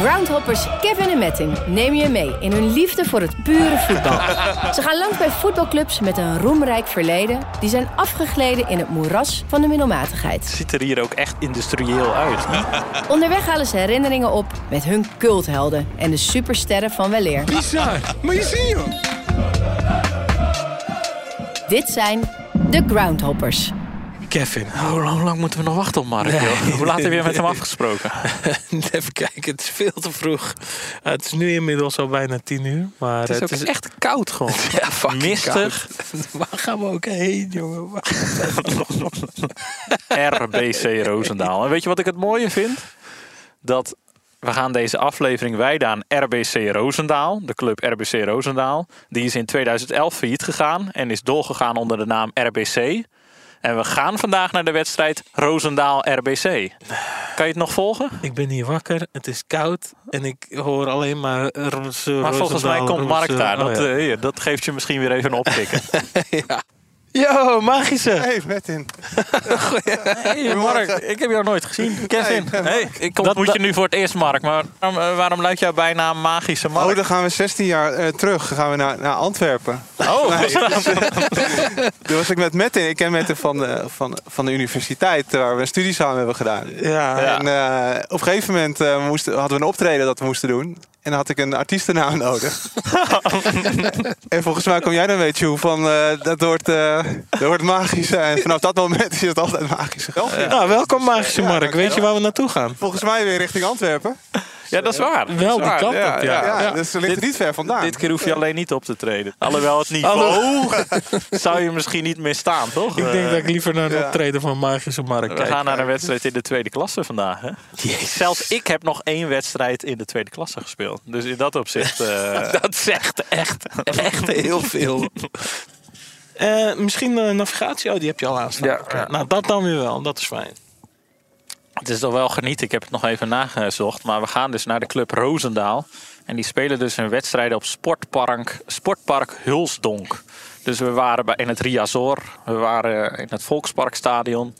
Groundhoppers Kevin en Metin nemen je mee in hun liefde voor het pure voetbal. Ze gaan langs bij voetbalclubs met een roemrijk verleden... die zijn afgegleden in het moeras van de middelmatigheid. ziet er hier ook echt industrieel uit. Onderweg halen ze herinneringen op met hun culthelden... en de supersterren van weleer. Bizar. Maar je ziet hem. Dit zijn de Groundhoppers. Kevin. Hoe lang, hoe lang moeten we nog wachten op Mark? Joh? Hoe laat heb je met hem afgesproken? Even kijken, het is veel te vroeg. Uh, het is nu inmiddels al bijna tien uur. Maar Het is ook echt koud gewoon. ja, mistig. koud. Waar gaan we ook heen, jongen? RBC Roosendaal. En weet je wat ik het mooie vind? Dat we gaan deze aflevering wijden aan RBC Roosendaal. De club RBC Roosendaal. Die is in 2011 failliet gegaan en is doorgegaan onder de naam RBC. En we gaan vandaag naar de wedstrijd Roosendaal-RBC. Kan je het nog volgen? Ik ben hier wakker, het is koud en ik hoor alleen maar... Roze, Maar volgens mij komt Mark daar. Dat, oh, ja. eh, dat geeft je misschien weer even een opkikken. ja. Yo, magische. Hey, Martin. Hey Mark, ik heb jou nooit gezien. Kevin. Hey, Hey, ik dat- je nu voor het eerst, Mark. Maar waarom, eh, waarom luidt jouw bijnaam Magische Mark? Oh, dan gaan we 16 jaar eh, terug. Dan gaan we naar, naar Antwerpen. Oh, Nee, dus, eh, Toen was ik met Metin. Ik ken Metin van de, van, van de universiteit, waar we een studie samen hebben gedaan. Ja. Ja. En eh, op een gegeven moment eh, moesten, hadden we een optreden dat we moesten doen. En dan had ik een artiestennaam nodig. en volgens mij kom jij dan weet je van eh, dat wordt, eh, dat wordt magisch. En vanaf dat moment is het altijd magisch. gegaan. Nou, welkom magische Mark. Weet je waar we naartoe gaan? Volgens mij weer richting Antwerpen. Ja, dat is waar. Wel die kant op, ja. Ja, Ja. dus er ligt er niet ver vandaan. Dit keer hoef je alleen niet op te treden. Alhoewel het niveau zou je misschien niet meer staan, toch? Ik denk Eh, dat ik liever naar een Ja. optreden van magische Mark we kijk. gaan naar een wedstrijd in de tweede klasse vandaag. Hè? Zelfs ik heb nog één wedstrijd in de tweede klasse gespeeld. Dus in dat opzicht... eh, Dat zegt echt, echt heel veel. Eh, misschien de navigatie, oh, die heb je al aanstaan. Ja, Oké. ja. Nou, dat dan weer wel, dat is fijn. Het is toch wel genieten. Ik heb het nog even nagezocht. Maar we gaan dus naar de club Roosendaal. En die spelen dus een wedstrijd op Sportpark, Sportpark Hulsdonk. Dus we waren bij, in het Riazor. We waren in het Volksparkstadion.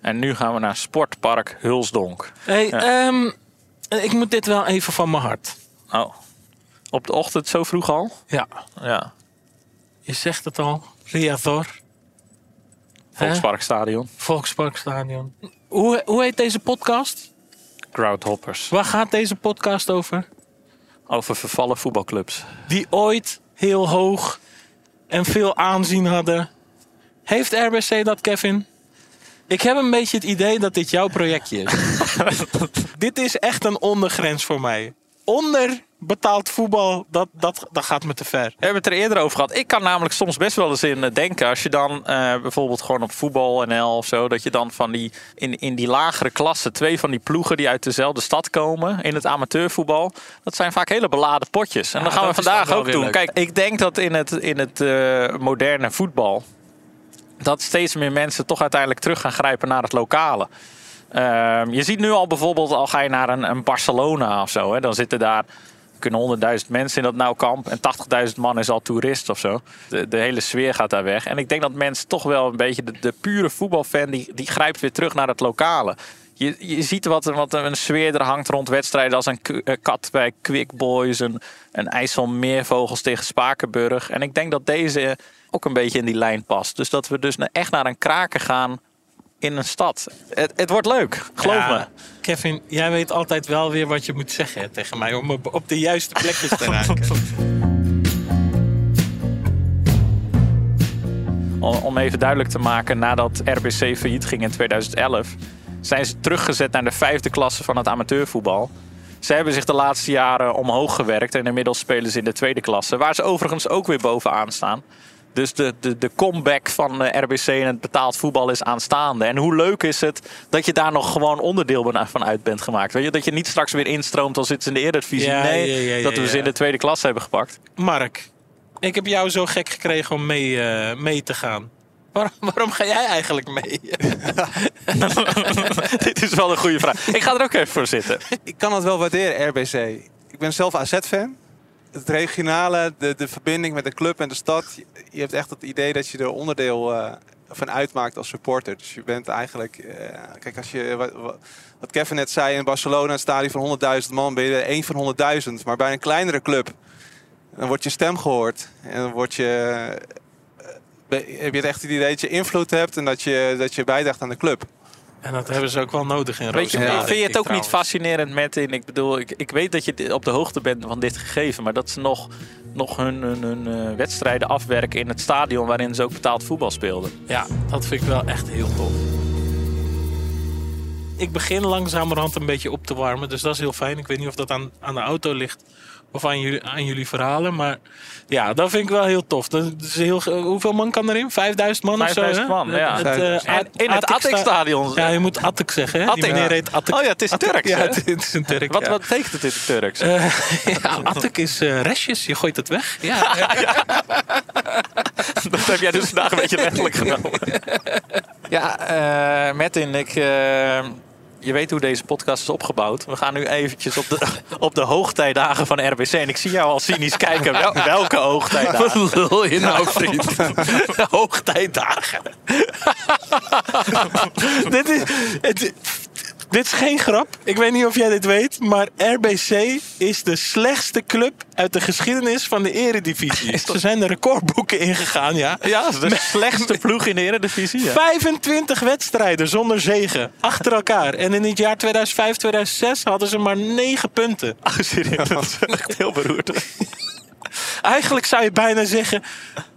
En nu gaan we naar Sportpark Hulsdonk. Hey, ehm, ik moet dit wel even van mijn hart. Oh. Op de ochtend zo vroeg al? Ja, Ja. je zegt het al. Riazor, Volksparkstadion. Volksparkstadion. Hoe, hoe heet deze podcast? Crowdhoppers. Waar gaat deze podcast over? Over vervallen voetbalclubs. Die ooit heel hoog en veel aanzien hadden. Heeft RBC dat, Kevin? Ik heb een beetje het idee dat dit jouw projectje is. dit is echt een ondergrens voor mij. Onder betaald voetbal, dat, dat, dat gaat me te ver. We hebben het er eerder over gehad. Ik kan namelijk soms best wel eens in eh, denken. Als je dan eh, bijvoorbeeld gewoon op voetbal NL of zo. Dat je dan van die in, in die lagere klassen. Twee van die ploegen die uit dezelfde stad komen. In het amateurvoetbal. Dat zijn vaak hele beladen potjes. En Ja, dat gaan we dan vandaag ook doen. leuk. Kijk, ik denk dat in het, in het eh, moderne voetbal. Dat steeds meer mensen toch uiteindelijk terug gaan grijpen naar het lokale. Ehm, je ziet nu al bijvoorbeeld, al ga je naar een, een Barcelona of zo, hè, dan zitten daar kunnen 100.000 mensen in dat nauw kamp en 80.000 man is al toerist of zo. De, de hele sfeer gaat daar weg. En ik denk dat mensen toch wel een beetje de, pure voetbalfan die, die grijpt weer terug naar het lokale. Je, je ziet wat, wat een sfeer er hangt rond wedstrijden als een eh, kat bij Quick Boys, een, een IJsselmeervogels tegen Spakenburg. En ik denk dat deze ook een beetje in die lijn past. Dus dat we dus echt naar een kraken gaan in een stad. Het, het wordt leuk, geloof Ja, me. Kevin, jij weet altijd wel weer wat je moet zeggen tegen mij om op de juiste plekjes te raken. Om, om even duidelijk te maken, nadat RBC failliet ging in 2011, zijn ze teruggezet naar de vijfde klasse van het amateurvoetbal. Ze hebben zich de laatste jaren omhoog gewerkt en inmiddels spelen ze in de tweede klasse, waar ze overigens ook weer bovenaan staan. Dus de, de, de comeback van eh, RBC in het betaald voetbal is aanstaande. En hoe leuk is het dat je daar nog gewoon onderdeel van uit bent gemaakt. Weet je? Dat je niet straks weer instroomt als ze in de Eredivisie. Ja, nee, ja, ja, ja, dat we ze ja. in de tweede klasse hebben gepakt. Mark, ik heb jou zo gek gekregen om mee, eh, mee te gaan. Waarom, waarom ga jij eigenlijk mee? Dit is wel een goede vraag. Ik ga er ook even voor zitten. Ik kan het wel waarderen, RBC. Ik ben zelf AZ-fan. Het regionale, de, de verbinding met de club en de stad. Je, hebt echt het idee dat je er onderdeel eh, van uitmaakt als supporter. Dus je bent eigenlijk... eh, kijk, als je, wat, wat- Kevin net zei, in Barcelona, een stadion van 100.000 man, ben je één van 100.000. Maar bij een kleinere club, dan wordt je stem gehoord. En dan word je, eh, heb je het echt het idee dat je invloed hebt en dat je, dat je bijdraagt aan de club. En dat hebben ze ook wel nodig in Roosendaal, vind je het ook niet fascinerend met in? Ik bedoel, ik, ik weet dat je op de hoogte bent van dit gegeven, maar dat ze nog, nog hun, hun, hun eh, wedstrijden afwerken in het stadion waarin ze ook betaald voetbal speelden. Ja, dat vind ik wel echt heel tof. Ik begin langzamerhand een beetje op te warmen, dus dat is heel fijn. Ik weet niet of dat aan, aan de auto ligt of aan jullie, aan jullie verhalen. Maar ja, dat vind ik wel heel tof. Dat is heel, hoeveel man kan erin? 5000 man of zo? 5000 hè? man, ja. Het, eh, En in het Attic-stadion. Ja, je moet Attic zeggen. Hè? Die Attic. meneer heet Attic. Oh ja, het is Attic- Turks, Ja, hè? het, het is een Turk. Wat, ja. wat betekent het in het Turks? Eh, ja, Attic is eh, restjes. Je gooit het weg. Ja, dat heb jij dus vandaag een beetje letterlijk genomen. Ja, eh Martin, ik, eh, je weet hoe deze podcast is opgebouwd. We gaan nu eventjes op de, op de hoogtijdagen van RBC. En ik zie jou al cynisch kijken. Wel, welke hoogtijdagen? Wat lul je nou, vriend? Hoogtijdagen. dit, is, het- dit is geen grap. Ik weet niet of jij dit weet. Maar RBC is de slechtste club uit de geschiedenis van de eredivisie. Ze zijn de recordboeken ingegaan, ja. Ja, de slechtste ploeg in de Eredivisie. Ja. 25 wedstrijden zonder zegen. Achter elkaar. En in het jaar 2005, 2006 hadden ze maar 9 punten. Oh, serieus, dat is echt heel beroerd. Eigenlijk zou je bijna zeggen...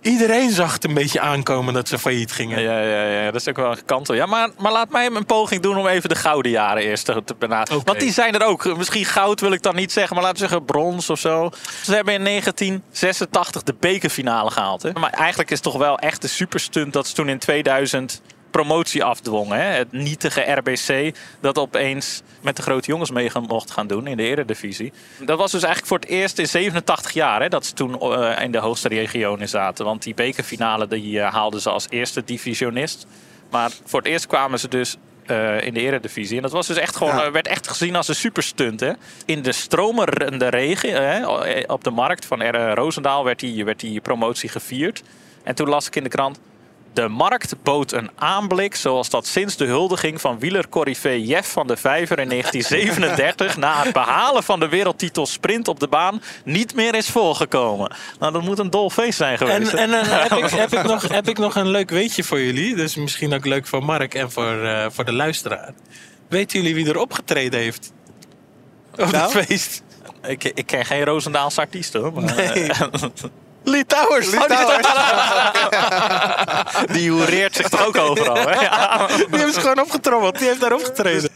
Iedereen zag het een beetje aankomen dat ze failliet gingen. Ja, ja, ja, dat is ook wel een kantel. Ja, maar, maar laat mij een poging doen om even de gouden jaren eerst te, benaderen. Want die zijn er ook. Misschien goud wil ik dan niet zeggen, maar laten we zeggen brons of zo. Ze hebben in 1986 de bekerfinale gehaald. Hè? Maar eigenlijk is het toch wel echt de superstunt dat ze toen in 2000 promotie afdwongen. Hè? Het nietige RBC dat opeens met de grote jongens mee mocht gaan doen in de Eredivisie. Dat was dus eigenlijk voor het eerst in 87 jaar hè, dat ze toen eh, in de hoogste regionen zaten. Want die bekerfinale die, eh, haalden ze als eerste divisionist. Maar voor het eerst kwamen ze dus eh, in de eredivisie. En dat was dus echt gewoon, Ja. werd echt gezien als een superstunt. Hè? In de stromerende regen hè, op de markt van R. Roosendaal werd die, werd die promotie gevierd. En toen las ik in de krant... De markt bood een aanblik zoals dat sinds de huldiging van wielercorrivee Jeff van de Vijver in 1937 na het behalen van de wereldtitel sprint op de baan niet meer is voorgekomen. Nou, dat moet een dol feest zijn En, geweest. hè? en dan heb, ik, heb, ik nog, heb ik nog een leuk weetje voor jullie. Dus misschien ook leuk voor Mark en voor, eh, voor de luisteraar. Weten jullie wie er opgetreden heeft? Op Nou? het feest? Ik, ik ken geen Roosendaalse artiest hoor. Maar, Nee. Lee Towers. Lee Towers. die hoereert zich toch ook overal. Hè? Ja. Die hebben ze gewoon opgetrommeld. Die heeft daar opgetreden.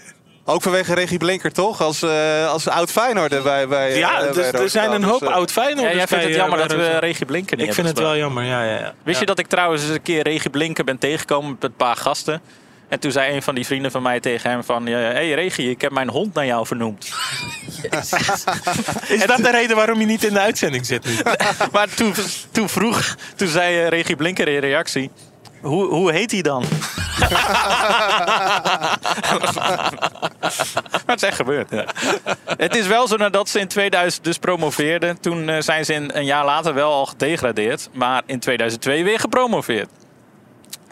Ook vanwege Regie Blinker, toch? Als, eh, als oud Feyenoorder bij, bij Ja, eh, dus bij er zijn een hoop Dus, oud Feyenoorders Ja, jij vindt het jammer eh, dat we. Regie Blinken niet Ik vind het wel jammer, ja. ja, ja. Wist je dat ik trouwens eens een keer Regie Blinken ben tegengekomen met een paar gasten? En toen zei een van die vrienden van mij tegen hem van... Hé hey Regie, ik heb mijn hond naar jou vernoemd. Is dat de reden waarom je niet in de uitzending zit nu? maar toen, toen vroeg, toen zei eh, Regie Blinker in reactie... Hoe, hoe heet hij dan? maar het is echt gebeurd. Ja. Het is wel zo nadat ze in 2000 dus promoveerden. Toen eh, zijn ze in, een jaar later wel al gedegradeerd. Maar in 2002 weer gepromoveerd.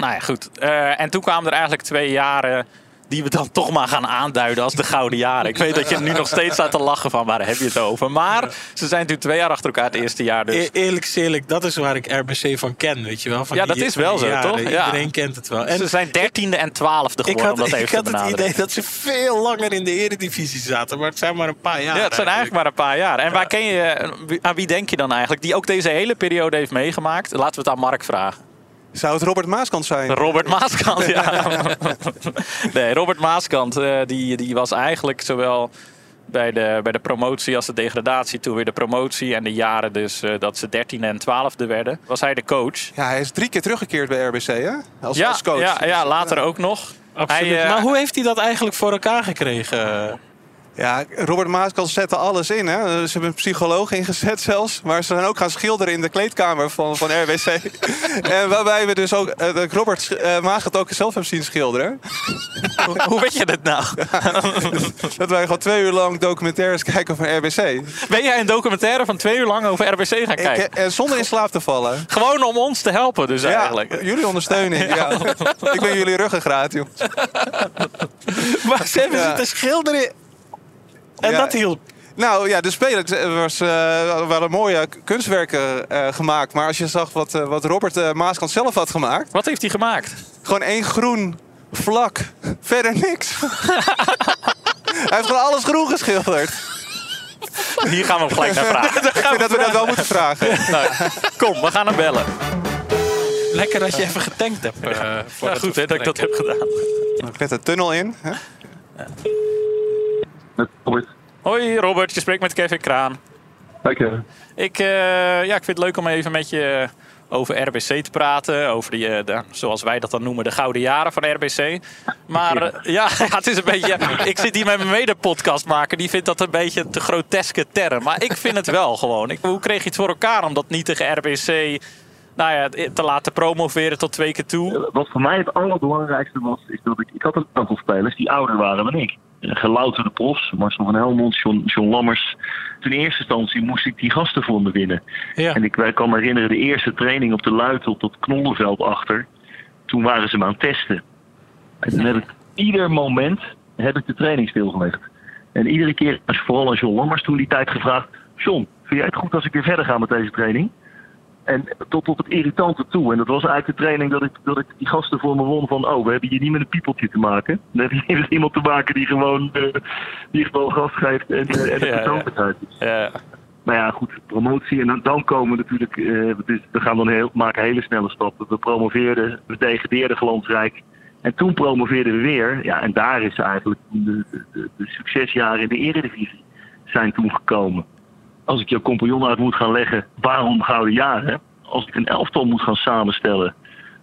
Nou ja, goed. Eh, en toen kwamen er eigenlijk twee jaren die we dan toch maar gaan aanduiden als de gouden jaren. Ik weet dat je nu nog steeds staat te lachen van waar heb je het over. Maar ze zijn toen twee jaar achter elkaar het eerste jaar dus. E- eerlijk eerlijk, dat is waar ik RBC van ken, weet je wel. Van Ja, die- dat is wel zo, jaren. toch? Ja. Iedereen kent het wel. En ze zijn dertiende en twaalfde ik geworden had, om dat even ik had het idee dat ze veel langer in de eredivisie zaten. Maar het zijn maar een paar jaar. Ja, het zijn eigenlijk maar een paar jaar. En waar ken je, aan wie denk je dan eigenlijk? Die ook deze hele periode heeft meegemaakt. Laten we het aan Mark vragen. Zou het Robert Maaskant zijn? Robert Maaskant, ja. Nee, Robert Maaskant, eh, die, die was eigenlijk zowel bij de, bij de promotie als de degradatie. Toen weer de promotie en de jaren dus eh, dat ze dertiende en twaalfde werden. Was hij de coach. Ja, hij is drie keer teruggekeerd bij RBC, hè? Als, ja, als coach. Ja, ja, later ook nog. Absoluut. Hij, eh, maar hoe heeft hij dat eigenlijk voor elkaar gekregen? Ja, Robert Maaskant zette alles in. Hè. Ze hebben een psycholoog ingezet zelfs. Maar ze zijn ook gaan schilderen in de kleedkamer van, van RWC. en waarbij we dus ook eh, dat ik Robert uh, Maaskant ook zelf hebben zien schilderen. hoe, weet je dit nou? dat wij gewoon twee uur lang documentaires kijken van RWC. Ben jij een documentaire van twee uur lang over RWC gaan kijken? Ik, en zonder in slaap te vallen. Gewoon om ons te helpen dus eigenlijk. Jullie ondersteuning, ja. Ik ben jullie ruggengraat, jongens. maar ze hebben ja. zitten schilderen en Ja. dat hielp. Nou ja, de spelers er was, eh, waren mooie kunstwerken eh, gemaakt. Maar als je zag wat, eh, wat Robert Maaskant zelf had gemaakt. Wat heeft hij gemaakt? Gewoon één groen vlak. Verder niks. Hij heeft gewoon alles groen geschilderd. Hier gaan we hem gelijk naar vragen. Ik vind dat we dat wel moeten vragen. Nou, kom, we gaan hem bellen. Lekker dat je even getankt hebt. eh, Ja, goed hè, dat ik dat heb gedaan. Ik net de tunnel in. Hè? Met Robert. Hoi Robert, je spreekt met Kevin Kraan. Hi Kevin. Ik, eh, ja, ik vind het leuk om even met je over RBC te praten. Over die, eh, de, zoals wij dat dan noemen, de gouden jaren van RBC. Maar eh, ja, ja, het is een beetje... Ik zit hier met mijn mede-podcastmaker. Die vindt dat een beetje een te groteske term. Maar ik vind het wel gewoon. Ik, hoe kreeg je het voor elkaar om dat niet tegen RBC... Nou ja, te laten promoveren tot twee keer toe? Wat voor mij het allerbelangrijkste was, is dat ik... Ik had een aantal spelers die ouder waren dan ik. Gelouterde profs, Marcel van Helmond, John, John Lammers. Toen in eerste instantie moest ik die gasten voor me winnen. Ja. En ik kan me herinneren, de eerste training op de Luiten, op dat knollenveld achter. Toen waren ze me aan het testen. En toen heb ik ieder moment heb ik de training stilgelegd. En iedere keer, vooral aan John Lammers toen die tijd gevraagd... John, vind jij het goed als ik weer verder ga met deze training? En tot op het irritante toe. En dat was eigenlijk de training dat ik, dat ik die gasten voor me won van... oh, we hebben hier niet met een piepeltje te maken. We hebben hier met iemand te maken die gewoon, eh, die gewoon gas geeft en, eh, en de Ja, ja. persoonlijkheid is. Ja, Maar ja, goed, promotie. En dan, dan komen we natuurlijk... eh, dus we gaan dan heel, maken hele snelle stappen. We promoveerden, we degradeerden glansrijk. En toen promoveerden we weer. Ja, en daar is eigenlijk de, de, de, de succesjaren in de eredivisie zijn toen gekomen. Als ik jouw compagnon uit moet gaan leggen, waarom gouden jaren? Als ik een elftal moet gaan samenstellen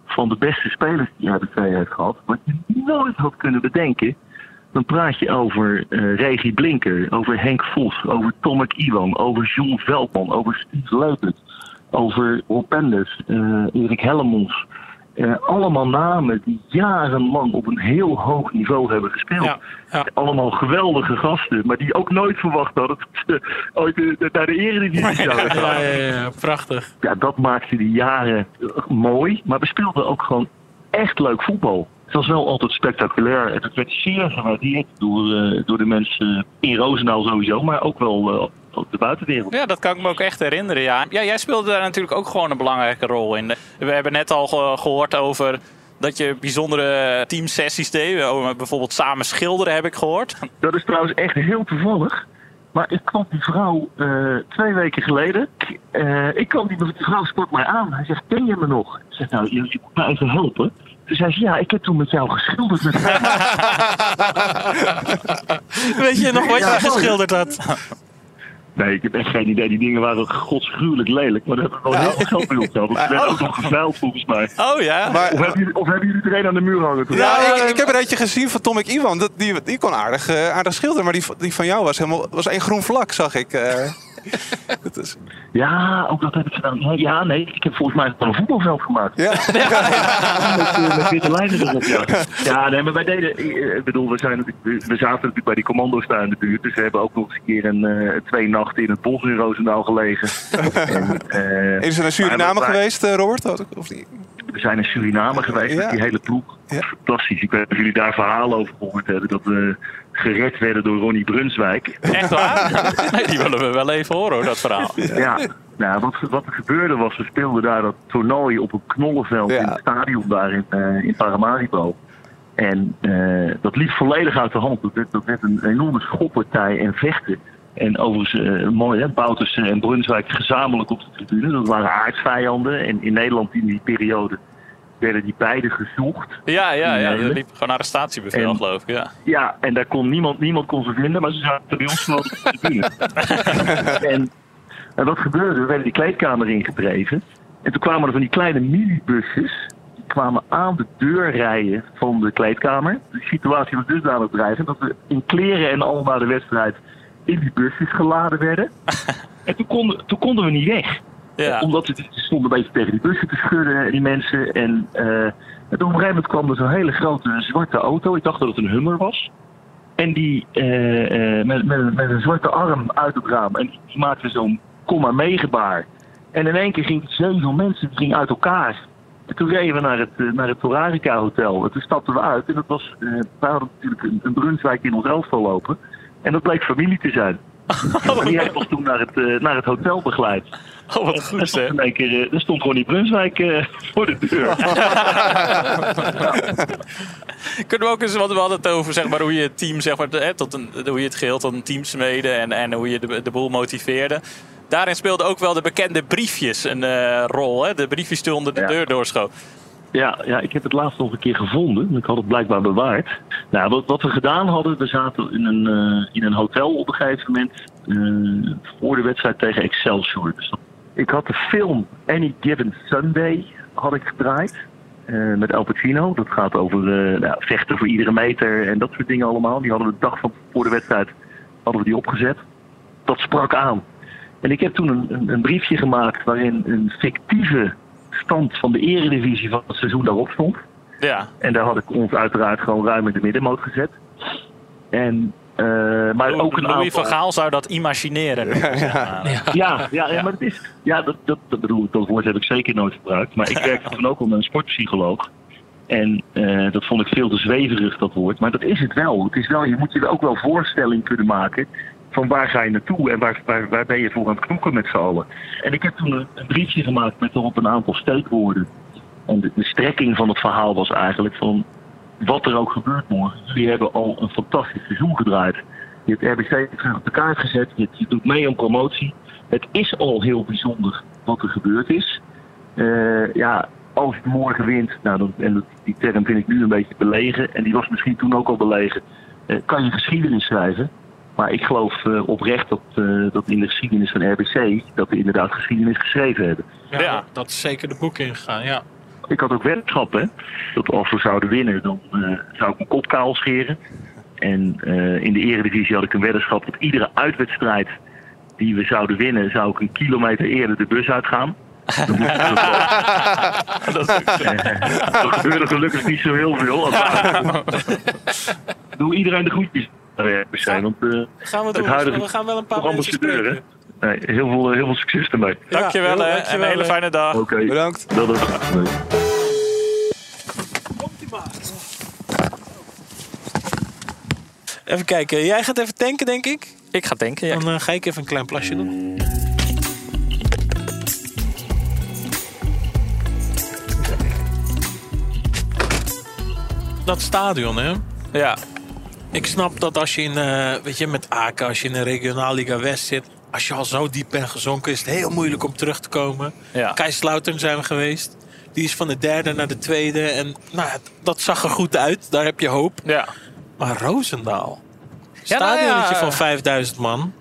van de beste spelers die RBC heeft gehad, wat je nooit had kunnen bedenken, dan praat je over eh Regie Blinker, over Henk Vos, over Tomek Iwan, over John Veldman, over Steve Leupert, over Rob Penders, eh, Erik Hellemons. Eh, allemaal namen die jarenlang op een heel hoog niveau hebben gespeeld. Ja, ja. Allemaal geweldige gasten, maar die ook nooit verwacht hadden dat ze ooit eh, naar de Eredivisie zouden gaan Ja, ja, ja, prachtig. ja, dat maakte die jaren eh, mooi. Maar we speelden ook gewoon echt leuk voetbal. Het was wel altijd spectaculair. En het werd zeer gewaardeerd door, door de mensen in Roosendaal sowieso. Maar ook wel op de buitenwereld. Ja, dat kan ik me ook echt herinneren. Ja. ja, jij speelde daar natuurlijk ook gewoon een belangrijke rol in. We hebben net al ge- gehoord over dat je bijzondere teamsessies deed. Over Bijvoorbeeld samen schilderen heb ik gehoord. Dat is trouwens echt heel toevallig. Maar ik kwam die vrouw eh, twee weken geleden. eh, ik kwam die, die vrouw sport mij aan. Hij zegt, ken je me nog? Ik zeg, nou, je, je moet me even helpen. Toen zei ze, ja, ik heb toen met jou geschilderd. Met Weet je nog wat Ja, je geschilderd had? Nee, ik heb echt geen idee. Die dingen waren godsgruwelijk lelijk. Maar daar hebben we wel heel veel geld mee opgehaald. Dat werd ook nog geveild volgens mij. Oh ja? Maar, Of hebben jullie, of hebben jullie er een aan de muur hangen? toen? ja, ik, ik heb er eentje gezien van Tomek Iwan. Dat, die, die kon aardig, eh, aardig schilderen. Maar die, die van jou was helemaal was één groen vlak, zag ik. eh. dat is, Ja, ook dat heb ik gedaan. Ja, nee, ik heb volgens mij gewoon een voetbalveld gemaakt. ja. Met, met witte lijnen erop, ja. Ja, nee, maar wij deden... Ik bedoel, we, zijn, we zaten natuurlijk bij die commando's daar in de buurt. Dus we hebben ook nog eens een keer een, eh, twee nachten in het bos in Roosendaal gelegen. en, eh, Is er naar Suriname geweest, eh, Robert? Of niet? We zijn in Suriname geweest met die hele ploeg. Ja. Fantastisch. Ik weet niet of jullie daar verhalen over gehoord hebben. Dat we gered werden door Ronnie Brunswijk. Echt waar? Nee, die willen we wel even horen, hoor, dat verhaal. Ja, nou, wat, wat er gebeurde was, we speelden daar dat toernooi op een knollenveld Ja. in het stadion daar in, eh, in Paramaribo. En eh, dat liep volledig uit de hand. Dat werd, dat werd een enorme schoppartij en vechten. En overigens, eh, mooi hè, Bouters en Brunswijk gezamenlijk op de tribune. Dat waren aardsvijanden. En in Nederland in die periode werden die beide gezocht. Ja, ja, ja. Er liep gewoon arrestatiebevel, En- geloof ik. Ja. Ja, en daar kon niemand, niemand kon ze vinden, maar ze zaten bij ons gewoon de tribune. en, en wat gebeurde? We werden die kleedkamer ingedreven. En toen kwamen er van die kleine minibusjes. Die kwamen aan de deur rijden van de kleedkamer. De situatie was dusdanig dreigend dat we in kleren en al naar de wedstrijd in die busjes geladen werden. en toen konden, toen konden we niet weg. Ja. Omdat ze, stonden een beetje tegen die bussen te schudden, die mensen. En, eh, toen op een gegeven moment kwam er zo'n hele grote zwarte auto. Ik dacht dat het een Hummer was. En die eh, eh, met, met, een zwarte arm uit het raam. En die maakte zo'n kom maar mee gebaar. En in één keer ging zeven mensen gingen uit elkaar. En toen reden we naar het, eh, naar het Torarica Hotel. En toen stapten we uit. En dat was, eh we hadden natuurlijk een, een Brunswijk in ons elftal lopen. En dat bleek familie te zijn. Die heeft ons toen naar het, eh, naar het hotel begeleid. Oh, wat Er goed stond hè. in één keer, eh, er stond gewoon die Brunswijk eh, voor de deur. Kunnen we ook eens, want we hadden het over zeg maar, hoe je het team, zeg maar, hè, tot een, hoe je het geheel tot een team smeden en, en hoe je de, de boel motiveerde. Daarin speelden ook wel de bekende briefjes een eh, rol. Hè? De briefjes die onder de Ja. deur doorschoot. Ja, ja, ik heb het laatst nog een keer gevonden. Ik had het blijkbaar bewaard. Nou, wat, wat we gedaan hadden, we zaten in een, eh, in een hotel op een gegeven moment eh, voor de wedstrijd tegen Excelsior. Dus ik had de film Any Given Sunday had ik gedraaid eh, met Al Pacino. Dat gaat over nou, vechten voor iedere meter en dat soort dingen allemaal. Die hadden we de dag van voor de wedstrijd hadden we die opgezet. Dat sprak aan. En ik heb toen een, een briefje gemaakt waarin een fictieve stand van de eredivisie van het seizoen daarop stond. Ja. En daar had ik ons uiteraard gewoon ruim in de middenmoot gezet. En, eh, maar ook een Louis aantal... van Gaal zou dat imagineren. Ja, Ja, ja, ja, maar het is, ja dat, dat, dat bedoel ik, dat woord heb ik zeker nooit gebruikt. Maar ik werkte toen ook al met een sportpsycholoog. En eh, dat vond ik veel te zweverig, dat woord. Maar dat is het wel. Het is wel je moet je er ook wel voorstelling kunnen maken van waar ga je naartoe en waar, waar, waar ben je voor aan het knokken met z'n allen. En ik heb toen een, briefje gemaakt met erop een aantal steekwoorden. En de, de strekking van het verhaal was eigenlijk van wat er ook gebeurt morgen. Jullie hebben al een fantastisch seizoen gedraaid. Je hebt RBC terug op de kaart gezet. Je, doet mee aan promotie. Het is al heel bijzonder wat er gebeurd is. Eh, ja, als je morgen wint, nou, en die term vind ik nu een beetje belegen. En die was misschien toen ook al belegen. eh, kan je geschiedenis schrijven. Maar ik geloof eh, oprecht dat, eh, dat in de geschiedenis van RBC... dat we inderdaad geschiedenis geschreven hebben. Ja, Ja. Dat is zeker de boek ingegaan, ja. Ik had ook weddenschappen. hè. Dat als we zouden winnen, dan eh, zou ik mijn kop kaal scheren. En eh, in de eredivisie had ik een weddenschap dat iedere uitwedstrijd die we zouden winnen, zou ik een kilometer eerder de bus uitgaan. Dat, dat gebeurde gelukkig niet zo heel veel. Doe iedereen de groetjes. Eh, Gaan we Het doen. huidige- we gaan wel een paar mensen spreken. nee, heel, veel, heel veel succes ermee. Dankjewel Ja, hè. dankjewel, en een hele fijne dag. Oké, Bedankt. dat is. Even kijken. Jij gaat even tanken, denk ik. Ik ga denken, ja. Dan eh, ga ik even een klein plasje doen. Dat stadion, hè? ja. Ik snap dat als je in, eh, weet je, met Aken, als je in de Regionalliga West zit, als je al zo diep bent gezonken, is het heel moeilijk om terug te komen. Ja. Keislautern zijn we geweest. Die is van de derde naar de tweede. En nou, dat zag er goed uit. Daar heb je hoop. ja. Maar Roosendaal. Ja, nou ja, van eh, 5000 man.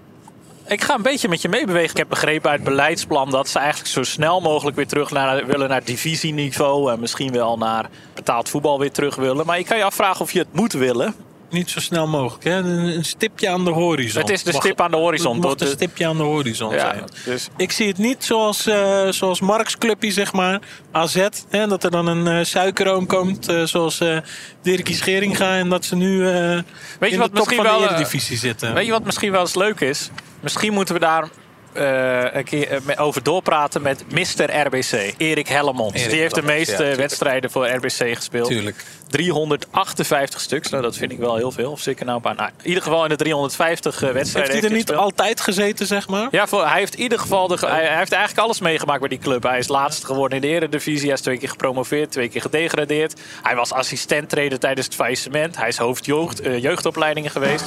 Ik ga een beetje met je meebewegen. Ik heb begrepen uit het beleidsplan dat ze eigenlijk zo snel mogelijk weer terug naar, willen naar divisieniveau. En misschien wel naar betaald voetbal weer terug willen. Maar je kan je afvragen of je het moet willen. Niet zo snel mogelijk. Hè? Een, stipje aan de horizon. Het is de stip aan de horizon. Het Door een stipje aan de horizon Ja, zijn. dus Ik zie het niet zoals, eh zoals Marks clubje, zeg maar. AZ. Hè, dat er dan een eh suikeroom komt. eh, zoals eh Dirkie Scheringa. En dat ze nu eh je in wat de top misschien van wel, de Eredivisie zitten. Weet je wat misschien wel eens leuk is? Misschien moeten we daar eh, een keer eh, over doorpraten met Mr. RBC. Erik Hellemons. Erik Die heeft de meeste ja, wedstrijden voor RBC gespeeld. Tuurlijk. 358 stuks. Nou, dat vind ik wel heel veel. Of zeker nou een paar. Nou, in ieder geval in de 350 eh, Heeft wedstrijden hij er niet gespeeld. altijd gezeten, zeg maar? Ja, voor, hij heeft in ieder geval de, hij, hij heeft eigenlijk alles meegemaakt bij die club. Hij is laatst geworden in de Eredivisie. Hij is twee keer gepromoveerd, twee keer gedegradeerd. Hij was assistent-trainer tijdens het faillissement. Hij is hoofd jeugd, eh, jeugdopleidingen geweest.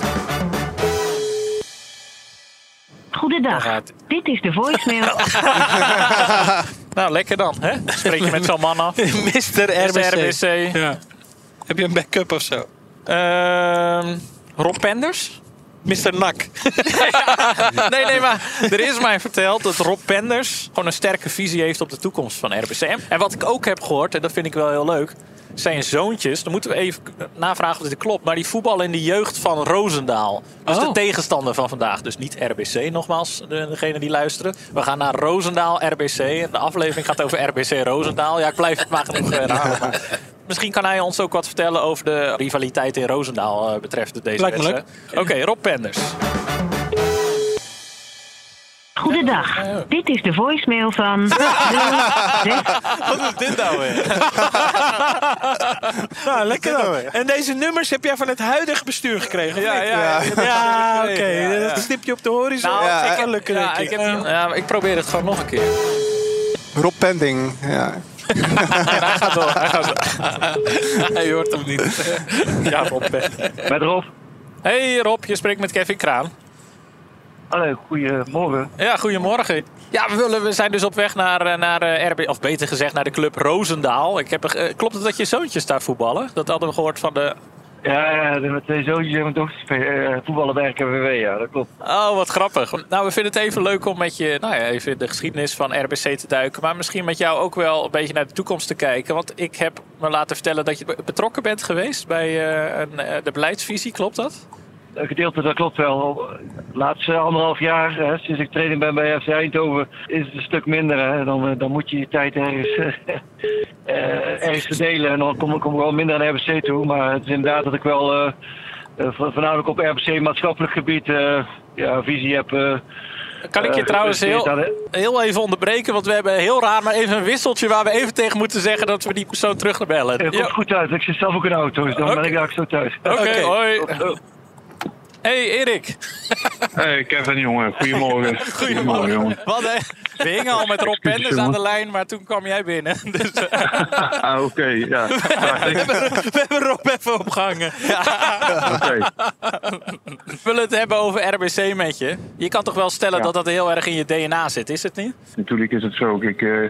Goedendag. Gaat- Dit is de voicemail. Nou, lekker dan. Hè? Spreek je met zo'n man af. Mr. RBC. RBC. Ja. Heb je een backup of zo? Ehm, Rob Penders. Mr. Nak. Nee, nee, maar er is mij verteld dat Rob Penders gewoon een sterke visie heeft op de toekomst van RBC. En wat ik ook heb gehoord, en dat vind ik wel heel leuk, zijn zoontjes. Dan moeten we even navragen of dit klopt. Maar die voetballen in de jeugd van Roosendaal. Dus Oh. de tegenstander van vandaag. Dus niet RBC nogmaals, de- degene die luisteren. We gaan naar Roosendaal RBC. En de aflevering gaat over RBC Roosendaal. Ja, ik blijf het maar genoeg herhalen. Maar misschien kan hij ons ook wat vertellen over de rivaliteit in Roosendaal eh, betreft deze wedstrijd. Oké, Rob Penders. Goedendag. Dit is de voicemail van... Wat is dit nou weer? Nou, lekker dan. En deze nummers heb jij van het huidige bestuur gekregen? Ja, ja, ja. Ja, oké. Ja, ja. Dat stipje op de horizon. Nou, ja, ik lukken, ja, denk ik, ik. heb, ja, ik probeer het gewoon nog een keer. Rob Pending. Ja. hij gaat door. Hij, gaat door. hij hoort hem niet. ja, Rob. Met Rob. Hey Rob, je spreekt met Kevin Kraan. Hallo, goedemorgen. Ja, goedemorgen. Ja, we, willen, we zijn dus op weg naar, eh, naar eh, RB, of beter gezegd naar de club Roosendaal. Ik heb, eh, klopt het dat je zoontjes daar voetballen? Dat hadden we gehoord van de... Ja, ja, de- met twee zoontjes en mijn dochter voetballen bij RKWW, ja, dat klopt. Oh, wat grappig. Nou, we vinden het even leuk om met je, nou ja, even in de geschiedenis van RBC te duiken. Maar misschien met jou ook wel een beetje naar de toekomst te kijken. Want ik heb me laten vertellen dat je betrokken bent geweest bij eh, een, de beleidsvisie. Klopt dat? Een gedeelte, dat klopt wel. De laatste anderhalf jaar, hè, sinds ik training ben bij FC Eindhoven, is het een stuk minder. Hè. Dan, eh, dan moet je je tijd ergens, eh, ergens verdelen en dan kom, kom ik wel minder naar RBC toe. Maar het is inderdaad dat ik wel vo- voornamelijk op RBC maatschappelijk gebied eh, ja, visie heb. eh, Kan ik je trouwens heel, aan heel even onderbreken? Want we hebben heel raar, maar even een wisseltje waar we even tegen moeten zeggen dat we die persoon terugbellen. Het komt Ja, goed uit. Ik zit zelf ook in de auto, dus dan ben ik eigenlijk zo thuis. Oké, Oké. hoi. Hey Erik. Hey Kevin, jongen. Goedemorgen. Goedemorgen. jongen. Wat, hè? we hingen al met Rob Penders aan de lijn, maar toen kwam jij binnen. Dus eh, Ah, oké. ja. We hebben Rob even opgehangen. Oké. we willen het hebben over RBC met je. Je kan toch wel stellen Ja. dat dat heel erg in je DNA zit, is het niet? Natuurlijk is het zo. Ik, eh,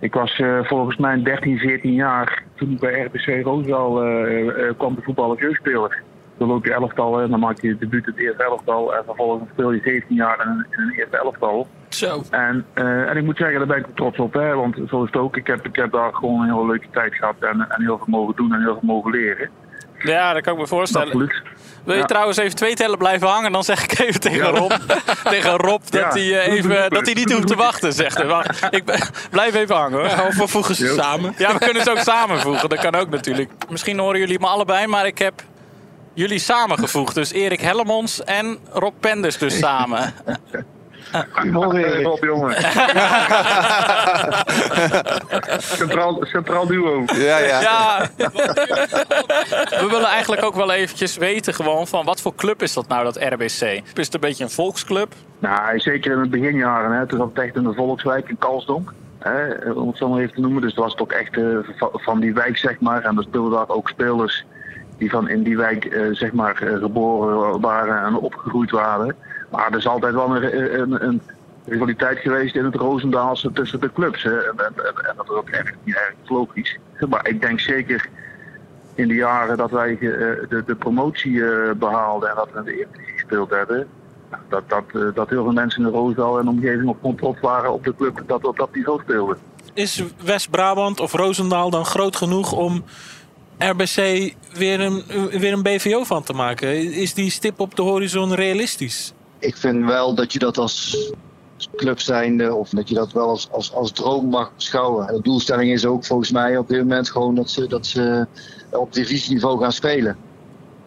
ik was eh, volgens mij 13, 14 jaar toen ik bij RBC Roosendaal eh, kwam te voetballen als jeugdspeler. Dan loop je elftal en dan maak je je debuut in het eerste elftal. En vervolgens speel je 17 jaar in een, in een eerste elftal. Zo. En, eh, en ik moet zeggen, daar ben ik ook trots op. Hè, want zo is het ook. Ik heb, ik heb daar gewoon een hele leuke tijd gehad. En, en heel veel mogen doen en heel veel mogen leren. Ja, dat kan ik me voorstellen. Absoluut. Wil je Ja. trouwens even twee tellen blijven hangen? Dan zeg ik even tegen Rob, tegen Rob dat, Ja, hij, eh, even, dat hij niet hoeft te wachten, zegt hij. Wacht, ik blijf even hangen hoor. Of we voegen ze samen. Ja, we kunnen ze ook samenvoegen. Dat kan ook natuurlijk. Misschien horen jullie me allebei, maar ik heb jullie samengevoegd. Dus Erik Hellemons en Rob Penders dus samen. Goedemorgen, Erik. Rob, jongen. centraal, centraal duo. Ja, ja. Ja, we willen eigenlijk ook wel eventjes weten gewoon van wat voor club is dat nou, dat RBC? Is het een beetje een volksclub? Nou, zeker in de beginjaren. Hè, toen zat het echt in de Volkswijk in Kalsdonk. Hè, om het zo maar even te noemen. Dus dat was het ook echt eh, va- van die wijk, zeg maar. En er speelden daar ook spelers die van in die wijk, eh, zeg maar, eh, geboren waren en opgegroeid waren. Maar er is altijd wel een, een, een rivaliteit geweest in het Roosendaalse tussen de clubs. En, en, dat is ook echt niet erg logisch. Maar ik denk zeker in de jaren dat wij eh, de, de promotie eh, behaalden en dat we in de Eredivisie gespeeld hebben, dat, dat, eh, dat heel veel mensen in de Roosendaal en omgeving op controle waren op de club dat op dat niveau speelde. Is West-Brabant of Roosendaal dan groot genoeg om RBC weer een, weer een BVO van te maken? Is die stip op de horizon realistisch? ik vind wel dat je dat als club zijnde, of dat je dat wel als, als, als droom mag beschouwen. En de doelstelling is ook volgens mij op dit moment gewoon dat ze, dat ze op divisieniveau gaan spelen.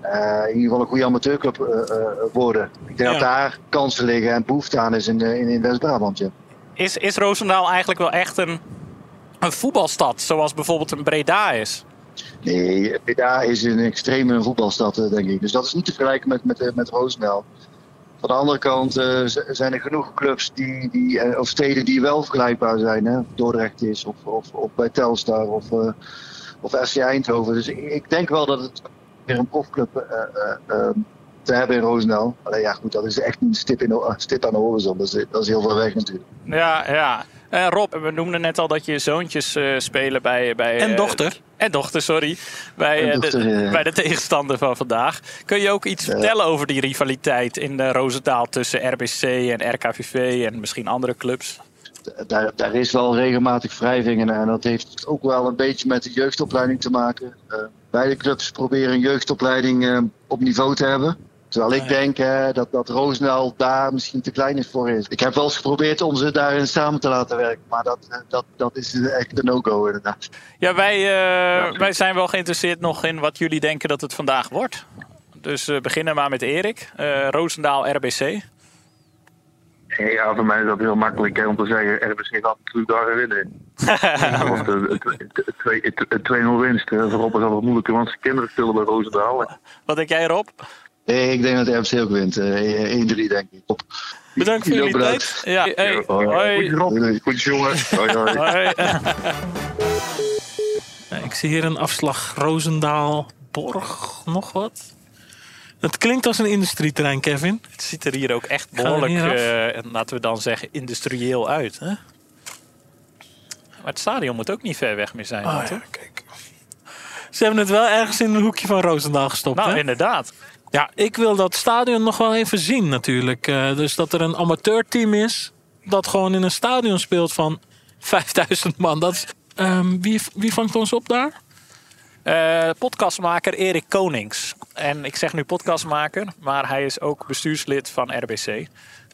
Eh, in ieder geval een goede amateurclub eh, eh, worden. Ik denk Ja. dat daar kansen liggen en behoefte aan is in, in, in West-Brabant. Ja. Is, is Roosendaal eigenlijk wel echt een, een voetbalstad, zoals bijvoorbeeld een Breda is? Nee, Breda is een extreme voetbalstad, eh, denk ik. Dus dat is niet te vergelijken met, met, eh, met Roosendaal. Van de andere kant eh, zijn er genoeg clubs die, die, of steden die wel vergelijkbaar zijn. Hè? Dordrecht is, of, of, bij Telstar, of, eh of FC Eindhoven. Dus ik, denk wel dat het weer een profclub te hebben in Roosendaal. Alleen ja, goed, dat is echt een stip, in, aan de horizon. Dat is, dat is heel ver weg natuurlijk. Ja, ja. Eh, Rob, we noemden net al dat je zoontjes eh, spelen bij... bij En eh, dochter. en dochter, sorry. Bij, eh, dochter, de, ja. bij de tegenstander van vandaag. Kun je ook iets vertellen over die rivaliteit in de Roosendaal tussen RBC en RKVV en misschien andere clubs? daar, daar is wel regelmatig wrijving in. En dat heeft ook wel een beetje met de jeugdopleiding te maken. Eh, beide clubs proberen een jeugdopleiding eh, op niveau te hebben. Terwijl ik denk eh, dat, dat Roosendaal daar misschien te klein is voor is. Ik heb wel eens geprobeerd om ze daarin samen te laten werken. Maar dat, eh, dat, dat is echt een no-go inderdaad. Ja, wij, eh, wij zijn wel geïnteresseerd nog in wat jullie denken dat het vandaag wordt. Dus we beginnen maar met Erik. Eh Roosendaal RBC. Ja, voor mij is dat heel makkelijk hè, om te zeggen. RBC gaat natuurlijk daar winnen. Want eh, het 2-0 winst eh, voorop is altijd moeilijker, want zijn kinderen spelen bij Roosendaal. Wat denk jij Rob? Eh, ik denk dat de FC ook wint. Eh, 1-3 denk ik. Op. Bedankt voor jullie Bedankt. tijd. Ja, hey, hoi. Goed, goed jongen. Hoi, hoi. Hoi. Nou, Ik zie hier een afslag Roosendaal, Borg, nog wat. Het klinkt als een industrieterrein, Kevin. Het ziet er hier ook echt behoorlijk, eh, laten we dan zeggen, industrieel uit. Hè? Maar het stadion moet ook niet ver weg meer zijn. Oh, ja, kijk. Ze hebben het wel ergens in een hoekje van Roosendaal gestopt. Nou, hè? inderdaad. Ja, ik wil dat stadion nog wel even zien natuurlijk. Eh, dus dat er een amateurteam is dat gewoon in een stadion speelt van 5000 man. Dat Ehm, wie, wie vangt ons op daar? Eh, podcastmaker Erik Konings. En ik zeg nu podcastmaker, maar hij is ook bestuurslid van RBC.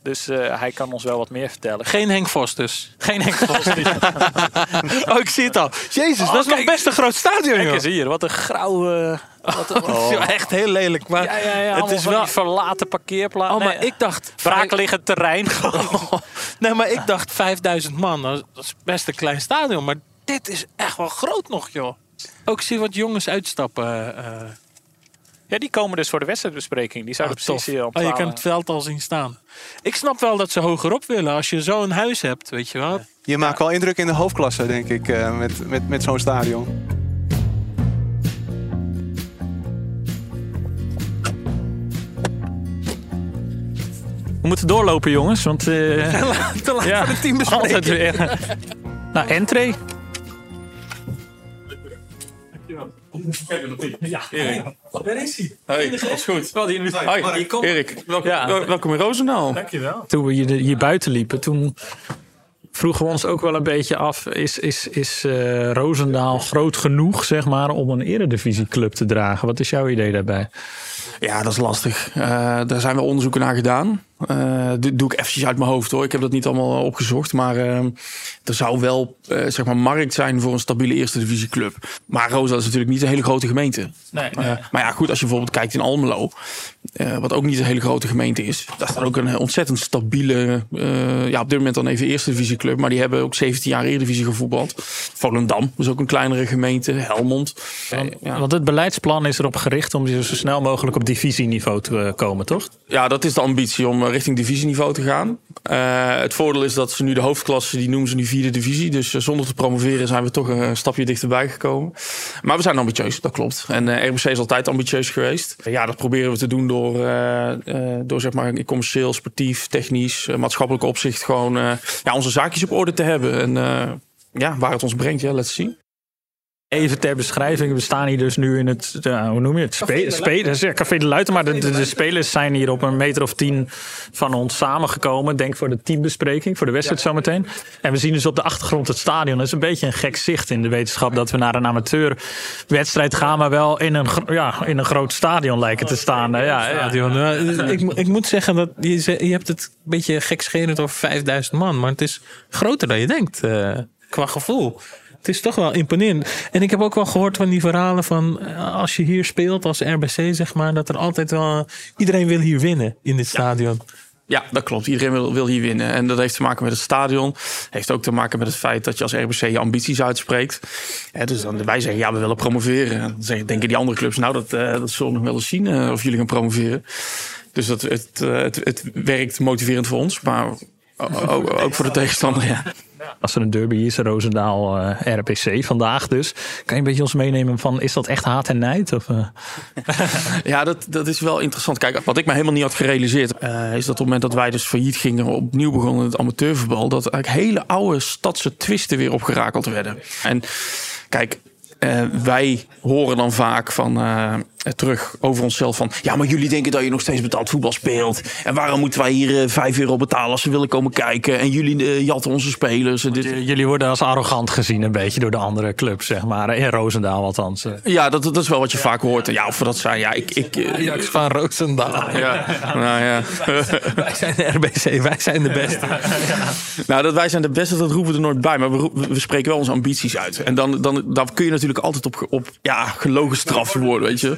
Dus eh, hij kan ons wel wat meer vertellen. Geen Henk Vos dus. Geen enkel Oh, ik zie het al. Jezus, dat is nog kijk. best een groot stadion, Kijk eens hier, wat een grauwe... Wat een, wel echt heel lelijk. Maar Ja, ja, ja. het is wel... verlaten parkeerplaats. Oh, maar ik dacht... Braakliggend terrein. Nee, maar ik dacht 5000 man. Dat is best een klein stadion. Maar dit is echt wel groot nog, joh. Ook zie wat jongens uitstappen. eh, Ja, die komen dus voor de wedstrijdbespreking. Die zouden oh, precies tof. hier om Oh, je 12 kan het veld al zien staan. Ik snap wel dat ze hogerop willen. Als je zo'n huis hebt, weet je wel. Je maakt wel indruk in de hoofdklasse, denk ik, eh, met, met, met zo'n stadion. We moeten doorlopen, jongens. Want eh, Te laat ja, voor de teambespreking. altijd weer. nou, entree. Daar is hij. Hey, alles goed. Wel, die- Hoi, Erik. Welkom, Ja. wel- welkom in Roosendaal. Toen we hier, hier buiten liepen, toen vroegen we ons ook wel een beetje af... is, is, is eh, Roosendaal groot genoeg zeg maar, om een eredivisieclub te dragen? Wat is jouw idee daarbij? Ja, dat is lastig. Eh, daar zijn wel onderzoeken naar gedaan. Eh dit doe ik eventjes uit mijn hoofd hoor. Ik heb dat niet allemaal opgezocht. Maar eh, er zou wel eh, zeg maar markt zijn voor een stabiele eerste divisieclub. Maar Roosendaal is natuurlijk niet een hele grote gemeente. Nee, maar ja, goed, als je bijvoorbeeld kijkt in Almelo, eh, wat ook niet een hele grote gemeente is, daar staat ook een ontzettend stabiele, eh, ja, op dit moment dan even eerste divisieclub, maar die hebben ook 17 jaar Eredivisie gevoetbald. Volendam is ook een kleinere gemeente, Helmond. Eh, ja. Want het beleidsplan is erop gericht om zo snel mogelijk op divisieniveau te eh, komen, toch? Ja, dat is de ambitie om eh, richting divisieniveau te gaan. Eh, het voordeel is dat ze nu de hoofdklasse, die noemen ze nu vierde divisie. Dus zonder te promoveren zijn we toch een stapje dichterbij gekomen. Maar we zijn ambitieus, dat klopt. En RBC is altijd ambitieus geweest. Ja, dat proberen we te doen door, door zeg maar commercieel, sportief, technisch, maatschappelijk opzicht gewoon ja, onze zaakjes op orde te hebben. En ja, waar het ons brengt, ja, let's zien. Even ter beschrijving, we staan hier dus nu in het, hoe noem je het? Spe, Café de Luiten, maar de, de, de spelers zijn hier op een meter of tien van ons samengekomen. Denk voor de teambespreking, voor de wedstrijd zometeen. En we zien dus op de achtergrond het stadion. Dat is een beetje een gek zicht in de wetenschap dat we naar een amateurwedstrijd gaan, maar wel in een, ja, in een groot stadion lijken te staan. Ja, ja, ik, ik moet zeggen dat je, je hebt het een beetje gekscherend over 5000 man. Maar het is groter dan je denkt, eh, qua gevoel. Het is toch wel imponerend. En ik heb ook wel gehoord van die verhalen van... eh, als je hier speelt als RBC, zeg maar... dat er altijd wel... Iedereen wil hier winnen in dit stadion. Ja, dat klopt. Iedereen wil, wil hier winnen. En dat heeft te maken met het stadion. Heeft ook te maken met het feit dat je als RBC je ambities uitspreekt. Hè, dus dan wij zeggen, ja, we willen promoveren. En dan zeggen, denken die andere clubs, nou, dat, eh, dat zullen we nog wel eens zien eh, of jullie gaan promoveren. Dus dat, het, het, het werkt motiverend voor ons. Maar Ook, ook voor de tegenstander, ja. Als er een derby is, Roosendaal eh, RPC vandaag dus. Kan je een beetje ons meenemen van, is dat echt haat en nijd? Of, eh? Ja, dat, dat is wel interessant. Kijk, wat ik me helemaal niet had gerealiseerd... eh, is dat op het moment dat wij dus failliet gingen... opnieuw begonnen in het amateurvoetbal... dat eigenlijk hele oude stadse twisten weer opgerakeld werden. En kijk, wij horen dan vaak van... eh, terug over onszelf van... ja, maar jullie denken dat je nog steeds betaald voetbal speelt. En waarom moeten wij hier eh, 5 euro betalen als ze willen komen kijken? En jullie eh, jatten onze spelers. En dit. Jullie worden als arrogant gezien een beetje door de andere clubs, zeg maar. In Roosendaal althans. Ja, dat, dat is wel wat je vaak hoort. Ja, of we dat zijn. Ja, ik... ik Ajax van Roosendaal. ja, nou ja. Wij zijn de RBC, wij zijn de beste. Nou, dat wij zijn de beste, dat roepen we er nooit bij. Maar we, we spreken wel onze ambities uit. En dan, dan, dan kun je natuurlijk altijd op, op ja, gelogen straf worden, weet je.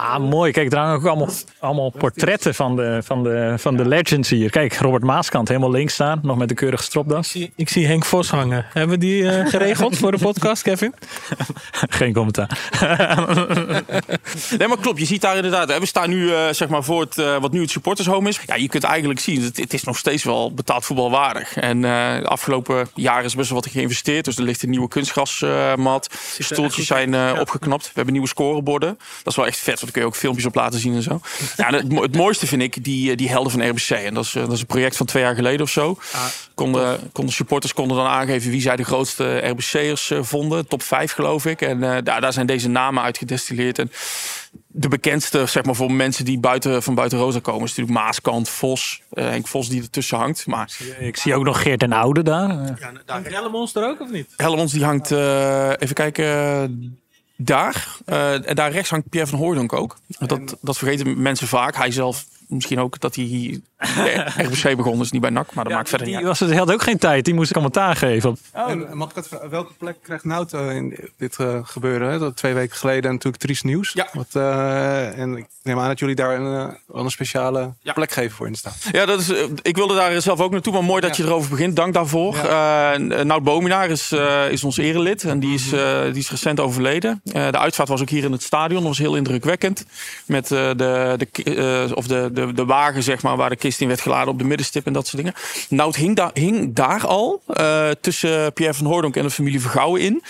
Ah, mooi. Kijk, er hangen ook allemaal, allemaal portretten van de, van, de, van de legends hier. Kijk, Robert Maaskant helemaal links staan, nog met de keurige stropdas. Ik zie Henk Vos hangen. Hebben we die eh, geregeld voor de podcast, Kevin? Geen commentaar. Nee, maar klopt. Je ziet daar inderdaad. hè, We staan nu eh, zeg maar voor het, eh, wat nu het supportershome is. Ja, je kunt eigenlijk zien, het, het is nog steeds wel betaald voetbalwaardig. En eh, de afgelopen jaren is best wel wat geïnvesteerd. Dus er ligt een nieuwe kunstgrasmat. De stoeltjes zijn eh, opgeknapt. We hebben nieuwe scoreborden. Dat is wel echt vet, want daar kun je ook filmpjes op laten zien en zo. Ja, het, mo- het mooiste vind ik die, eh, die helden van RBC. En dat is, eh, dat is een project van twee jaar geleden of zo. Konden, konden supporters konden dan aangeven wie zij de grootste RBC'ers eh, vonden. Top 5 geloof ik. En eh, daar, daar zijn deze namen uitgedestilleerd. En de bekendste, zeg maar, voor mensen die buiten, van buiten Rosa komen, is natuurlijk Maaskant, Vos. Henk Vos die ertussen hangt. Maar Ik zie ook nog Geert en Oude daar. Hangt Hellemons er ook of niet? Helmons die hangt, eh, even kijken, daar. Eh, en daar rechts hangt Pierre van Hooydonk ook. Dat, dat vergeten mensen vaak. Hij zelf misschien ook dat hij RBC begonnen is, niet bij NAC. Maar dat maakt verder niet Die, uit. was, die had ook geen tijd, die moest commentaar geven. En mag ik het welke plek krijgt Nout eh, in dit eh, gebeuren? Hè? Dat twee weken geleden natuurlijk Tries Nieuws. Ja. Wat, eh, en ik neem aan dat jullie daar een, eh, wel een speciale Ja. plek geven voor in staan. Ja, dat is, eh, ik wilde daar zelf ook naartoe, maar mooi dat je erover begint. Dank daarvoor. Eh Nout Bominaar is, eh, is ons erelid en die is, eh, die is recent overleden. Eh, de uitvaart was ook hier in het stadion, dat was heel indrukwekkend. Met eh, de, de, eh, of de, de, de wagen zeg maar, waar de kist in werd geladen op de middenstip en dat soort dingen. Nout hing, daar hing daar al eh, tussen Pierre van Hoordonk en de familie Vergouwen in.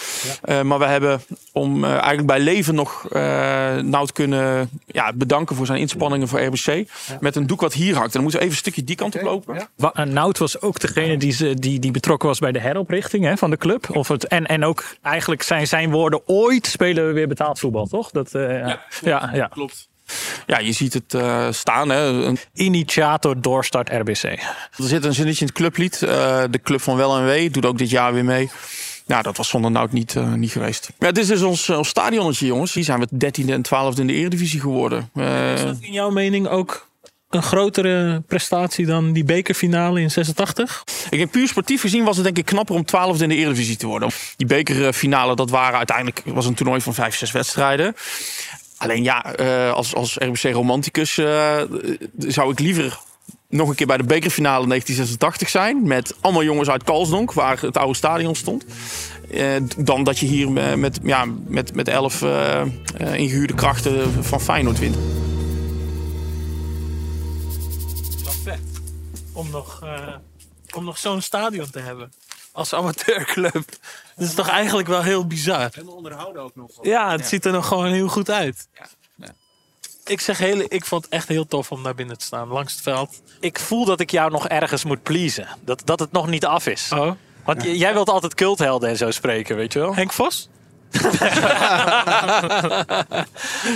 Eh, maar we hebben om eh, eigenlijk bij leven nog eh Nout kunnen ja, bedanken voor zijn inspanningen voor RBC. Met een doek wat hier hangt. En dan moeten we even een stukje die kant op lopen. Eh, Nout was ook degene die, ze, die, die betrokken was bij de heroprichting hè, van de club. Of het, en, en ook eigenlijk zijn zijn woorden, ooit spelen we weer betaald voetbal, toch? Dat, eh, ja, ja, ja. Klopt. Ja, je ziet het eh, staan. Hè. Een- Initiator doorstart RBC. Er zit een zinnetje in het clublied. eh, de club van wel en wee doet ook dit jaar weer mee. Ja, dat was zonder Nout niet, eh, niet geweest. Ja, dit is dus ons, ons stadionnetje, jongens. Hier zijn we 13e en 12e in de Eredivisie geworden. Eh, Is dat in jouw mening ook een grotere prestatie dan die bekerfinale in 86? Ik denk puur sportief gezien was het denk ik knapper om 12e in de Eredivisie te worden. Die bekerfinale, dat waren uiteindelijk was een toernooi van vijf, zes wedstrijden. Alleen ja, eh, als, als RBC romanticus eh, zou ik liever nog een keer bij de bekerfinale 1986 zijn. Met allemaal jongens uit Kalsdonk, waar het oude stadion stond. Eh, dan dat je hier met, ja, met, met elf eh, eh, ingehuurde krachten van Feyenoord wint. Om nog, om nog zo'n stadion te hebben. Als amateurclub. Dat is toch eigenlijk wel heel bizar. En onderhouden ook nog. Ja, het ziet er nog gewoon heel goed uit. Ik zeg heel, ik vond het echt heel tof om daar binnen te staan, langs het veld. Ik voel dat ik jou nog ergens moet pleasen. Dat, dat het nog niet af is. Oh, Want jij wilt altijd culthelden en zo spreken, weet je wel? Henk Vos?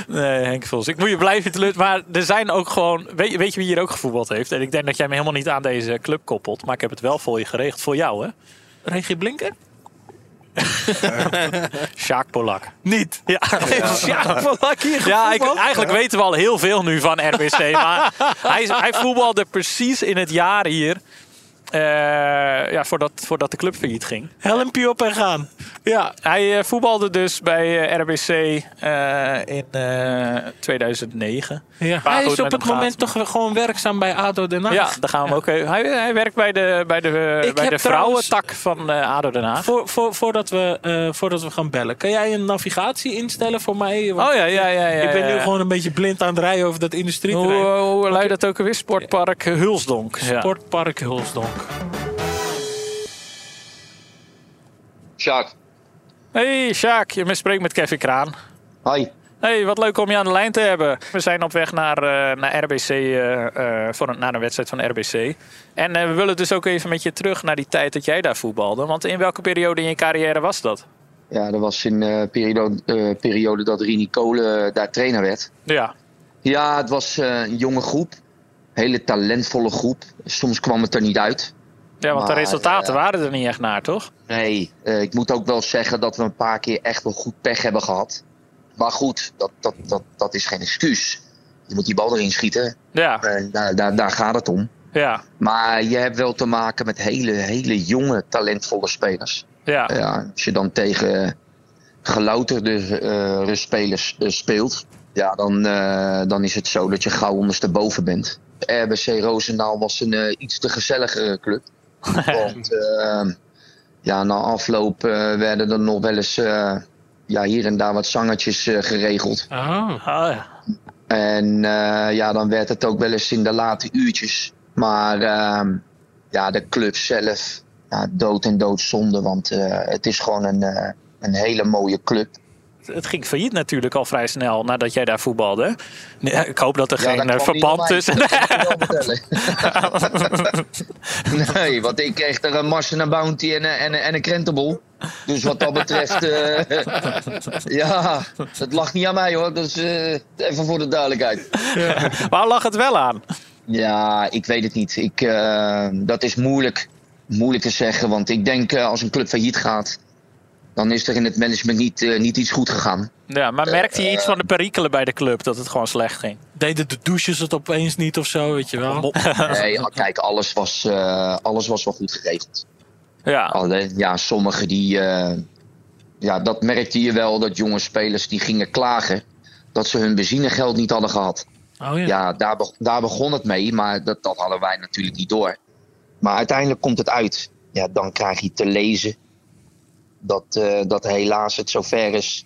Nee, Henk Vos. Ik moet je blijven teleurstellen. Maar er zijn ook gewoon... Weet, je- weet je wie hier ook gevoetbald heeft? En ik denk dat jij me helemaal niet aan deze club koppelt. Maar ik heb het wel voor je geregeld. Voor jou, hè? Regie Blinker? Sjaak Polak. Niet. Ja, Ja, Polak hier Ja, ik, eigenlijk weten we al heel veel nu van RBC. Maar hij, hij voetbalde precies in het jaar hier... Eh, ja, voordat, voordat de club failliet ging. Helmpje op en gaan. Ja, Hij eh, voetbalde dus bij eh, RBC eh, in eh, 2009. ja. Maar hij is op het moment gaat- toch gewoon werkzaam bij ADO Den Haag. Ja, daar gaan we ook. Hij, hij werkt bij de, bij de, Ik bij de vrouwentak van eh, ADO Den Haag. Voor, voor, voordat, we, eh, voordat we gaan bellen, kan jij een navigatie instellen voor mij? Want Oh ja, ja, ja. ja ik ben nu ja. gewoon een beetje blind aan het rijden over dat Hoe, industrieterrein. hoe luidt dat ook alweer? Sportpark Hulsdonk. Ja. Sportpark Hulsdonk. Sjaak, Hey Sjaak, je spreekt met Kevin Kraan. hi. Hey, wat leuk om je aan de lijn te hebben. We zijn op weg naar, eh, naar RBC, eh, eh, voor een, naar een wedstrijd van RBC. En we willen dus ook even met je terug naar die tijd dat jij daar voetbalde. Want in welke periode in je carrière was dat? Ja, dat was in de periode, periode dat Rini Kolen daar trainer werd. Ja, Ja, het was een jonge groep. Hele talentvolle groep. Soms kwam het er niet uit. ja want de resultaten eh, waren er niet echt naar, toch? Nee, eh, ik moet ook wel zeggen dat we een paar keer echt wel goed pech hebben gehad. Maar goed, dat, dat, dat, dat is geen excuus. Je moet die bal erin schieten. Ja, Eh, daar, daar, daar gaat het om. ja, Maar je hebt wel te maken met hele, hele jonge, talentvolle spelers. ja. Ja, als je dan tegen gelouterde eh spelers speelt, ja, dan, eh, dan is het zo dat je gauw ondersteboven bent. RBC Roosendaal was een eh, iets te gezelligere club. Want eh, ja, na afloop eh, werden er nog wel eens eh, ja, hier en daar wat zangertjes eh, geregeld. Oh. Oh, ja. En eh, ja, dan werd het ook wel eens in de late uurtjes. Maar ehm, ja, de club zelf, ja, dood en doodzonde. Want eh, het is gewoon een, eh, een hele mooie club. Het ging failliet natuurlijk al vrij snel nadat jij daar voetbalde. Nee, ik hoop dat er Ja, geen eh, verband tussen... nee, want ik kreeg er een Mars en een Bounty en, een- en, een- en een krentenbol. Dus wat dat betreft, eh, ja, het lag niet aan mij hoor. Dus eh, even voor de duidelijkheid. Waar lag het wel aan? Ja, ik weet het niet. Ik, eh, dat is moeilijk, moeilijk te zeggen. Want ik denk eh, als een club failliet gaat, dan is er in het management niet, eh, niet iets goed gegaan. Ja, maar merkte je iets van de perikelen bij de club dat het gewoon slecht ging? Deden de douches het opeens niet of zo, weet je wel? Nee, kijk, alles was, eh, alles was wel goed geregeld. Ja, Alleen, ja, sommigen die. eh, ja, dat merkte je wel dat jonge spelers die gingen klagen dat ze hun benzinegeld niet hadden gehad. Oh ja. Ja, daar, be- daar begon het mee, maar dat, dat hadden wij natuurlijk niet door. Maar uiteindelijk komt het uit. Ja, dan krijg je te lezen dat, eh, dat helaas het zover is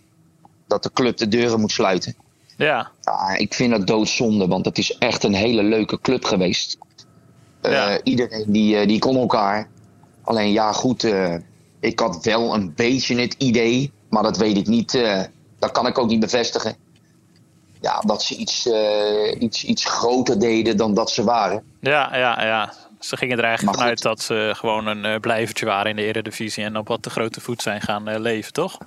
dat de club de deuren moet sluiten. ja, Ja, ik vind dat doodzonde, want het is echt een hele leuke club geweest. Eh. Iedereen die, eh, die kon elkaar. Alleen ja, goed, ik had wel een beetje het idee, maar dat weet ik niet, dat kan ik ook niet bevestigen. Ja, dat ze iets, iets, iets groter deden dan dat ze waren. ja, ja, ja. Ze gingen er eigenlijk Maar vanuit dat ze gewoon een eh, blijvertje waren in de Eredivisie en op wat de grote voet zijn gaan eh, leven, toch?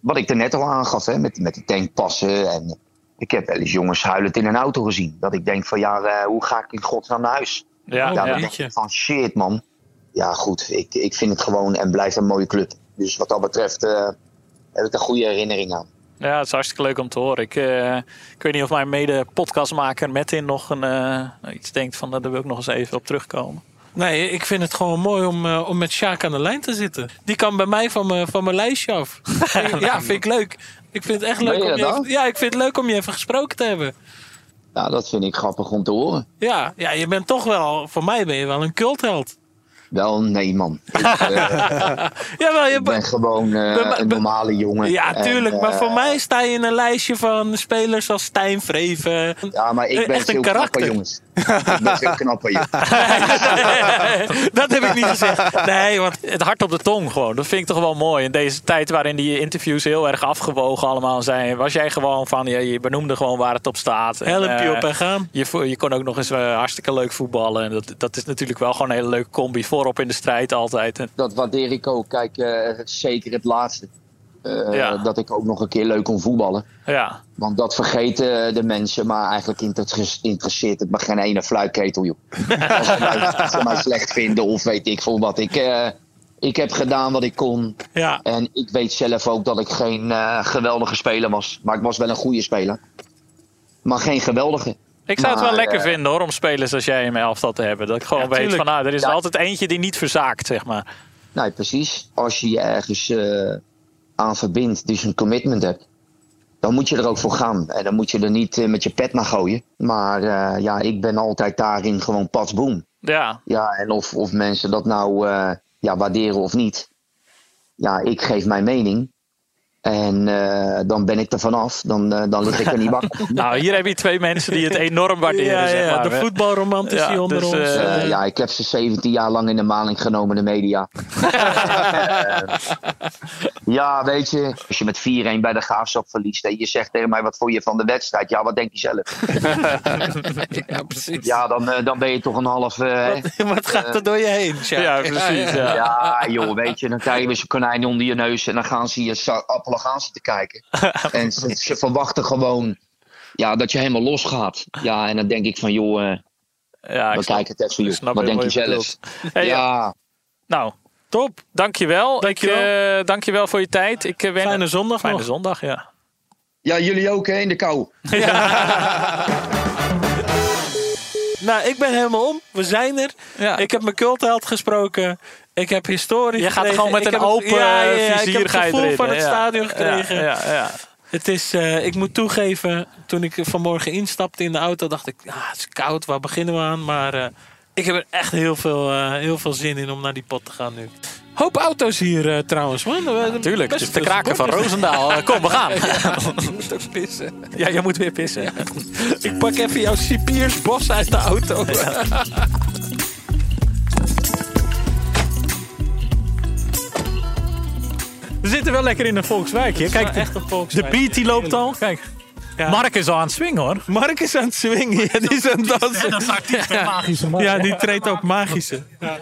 Wat ik er net al aangaf, hè, met, met de tankpassen. En ik heb wel eens jongens huilend in een auto gezien. Dat ik denk van ja, eh, hoe ga ik in godsnaam naar huis? Ja, ja, ja. van shit man. Ja goed, ik, ik vind het gewoon en blijft een mooie club. Dus wat dat betreft heb ik een goede herinnering aan. Ja, het is hartstikke leuk om te horen. Ik, eh, ik weet niet of mijn mede-podcastmaker Metin nog een, eh, iets denkt van... daar wil ik nog eens even op terugkomen. Nee, ik vind het gewoon mooi om, eh, om met Sjaak aan de lijn te zitten. Die kan bij mij van mijn, van mijn lijstje af. ja, vind ik leuk. Ik vind het echt leuk je om je even, ja, ik vind het leuk om je even gesproken te hebben. Ja, dat vind ik grappig om te horen. Ja, ja, je bent toch wel, voor mij ben je wel een cultheld. Wel, nee man. Ik, eh, Jawel, je ik ben gewoon eh, een normale jongen. Ja, En, tuurlijk. maar eh, voor mij sta je in een lijstje van spelers als Stijn Vreven. Ja, maar ik ben Echt een karakter. jongens. Knapper joh. dat heb ik niet gezegd. Nee, want Het hart op de tong gewoon, dat vind ik toch wel mooi. In deze tijd waarin die interviews heel erg afgewogen allemaal zijn... was jij gewoon van, ja, je benoemde gewoon waar het op staat. En, help je eh, op en gaan. Je, je kon ook nog eens eh, hartstikke leuk voetballen. En dat, dat is natuurlijk wel gewoon een hele leuke combi. Voorop in de strijd altijd. Dat waardeer ik ook. Kijk, eh, zeker het laatste. Eh, Ja. Dat ik ook nog een keer leuk kon voetballen. ja, Want dat vergeten de mensen, maar eigenlijk inter- interesseert het me geen ene fluitketel, joh. Als ze, mij, als ze mij slecht vinden of weet ik veel wat. Ik, eh, ik heb gedaan wat ik kon. Ja, En ik weet zelf ook dat ik geen eh, geweldige speler was. Maar ik was wel een goede speler. Maar geen geweldige. Ik zou het wel lekker vinden hoor, om spelers als jij in mijn elftal te hebben. Dat ik gewoon Ja, weet tuurlijk. van, nou, er is Ja. altijd eentje die niet verzaakt, zeg maar. Nee, precies. Als je je ergens aan verbindt, dus een commitment hebt, dan moet je er ook voor gaan. En dan moet je er niet eh, met je pet naar gooien. Maar eh, ja, ik ben altijd daarin gewoon pas boem. Ja, Ja, en of, of mensen dat nou eh, ja, waarderen of niet. Ja, ik geef mijn mening. En eh, dan ben ik er vanaf. Dan, dan lig ik er niet wakker. nou, hier heb je twee mensen die het enorm waarderen, Ja, zeg maar. de voetbalromantici Ja, onder dus, ons. ja, ik heb ze 17 jaar lang in de maling genomen, de media. Eh, ja, weet je, als je met 4-1 bij de graafschap verliest en je zegt tegen mij wat vond je van de wedstrijd, ja, wat denk je zelf? ja, precies. Ja, dan, eh, dan ben je toch een half. eh, Wat gaat er door je heen? Ja, precies, ja. ja, joh, weet je, dan krijg je weer zo'n konijn onder je neus en dan gaan ze je gaan zitten kijken. en ze, ze verwachten gewoon ja, dat je helemaal losgaat. Ja, en dan denk ik van, joh, eh Ja, ik we snap- kijken het even, ik joh. snap Wat denk je zelf? je. Hey, ja, Nou, top. Dankjewel. Dankjewel. Ik, eh, dankjewel voor je tijd. Ik, eh, wen- Fijne zondag Fijne nog. zondag, ja. ja, jullie ook hè, in de kou. Nou, ik ben helemaal om. We zijn er. Ja. Ik heb mijn cultheld gesproken. Ik heb historie Je gaat er gewoon met Ik een heb het- open ja, ja, ja, Ik vizier heb het gevoel erin, van het ja. stadion gekregen. Ja, ja, ja. Het is, eh, ik moet toegeven, toen ik vanmorgen instapte in de auto, dacht ik, ah, het is koud, waar beginnen we aan? Maar eh, ik heb er echt heel veel, eh, heel veel zin in om naar die pot te gaan nu. Hoop auto's hier eh, trouwens, man. Tuurlijk, de kraken van. Roosendaal. Eh, Kom, we gaan. Je moet ook pissen. Ja, jij moet weer pissen. Ik pak even jouw cipiers bos uit de auto. We zitten wel lekker in een volkswijkje. Kijk, de, echt een de volkswijk. beat die loopt al. Kijk, Ja. Mark is al aan het swingen hoor. Mark is aan het swingen, ja, die is aan het dansen. dat magische man. Ja, die treedt op magische. Ja.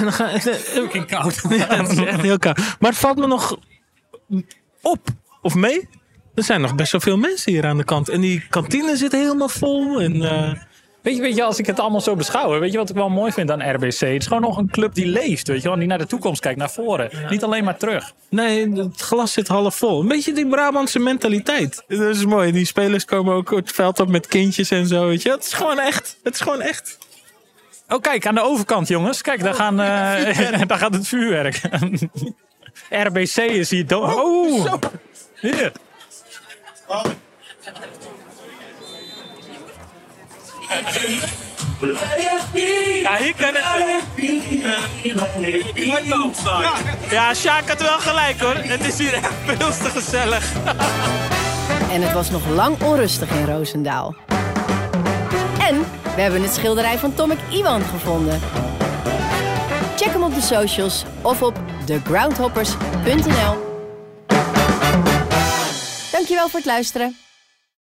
dan ga, Fucking koud. Het is echt heel koud. Maar het valt me nog op, of mee. Er zijn nog best wel veel mensen hier aan de kant. En die kantine zit helemaal vol. En, eh, Weet je, weet je, als ik het allemaal zo beschouw, weet je wat ik wel mooi vind aan RBC? Het is gewoon nog een club die leeft, weet je wel, die naar de toekomst kijkt, naar voren. Niet alleen maar terug. nee, het glas zit half vol. Een beetje die Brabantse mentaliteit. Dat is mooi. Die spelers komen ook het veld op met kindjes en zo. Weet je. Het is gewoon echt. Het is gewoon echt. Oh, kijk, aan de overkant, jongens. Kijk, daar, gaan, eh, daar gaat het vuurwerk. RBC is hier dood. Oh, hier. Ja, hier kan het. Ja, Sjaak had wel gelijk hoor. Het is hier echt veel te gezellig. En het was nog lang onrustig in Roosendaal. En we hebben het schilderij van Tomek Iwan gevonden. Check hem op de socials of op thegroundhoppers.nl. Dankjewel voor het luisteren.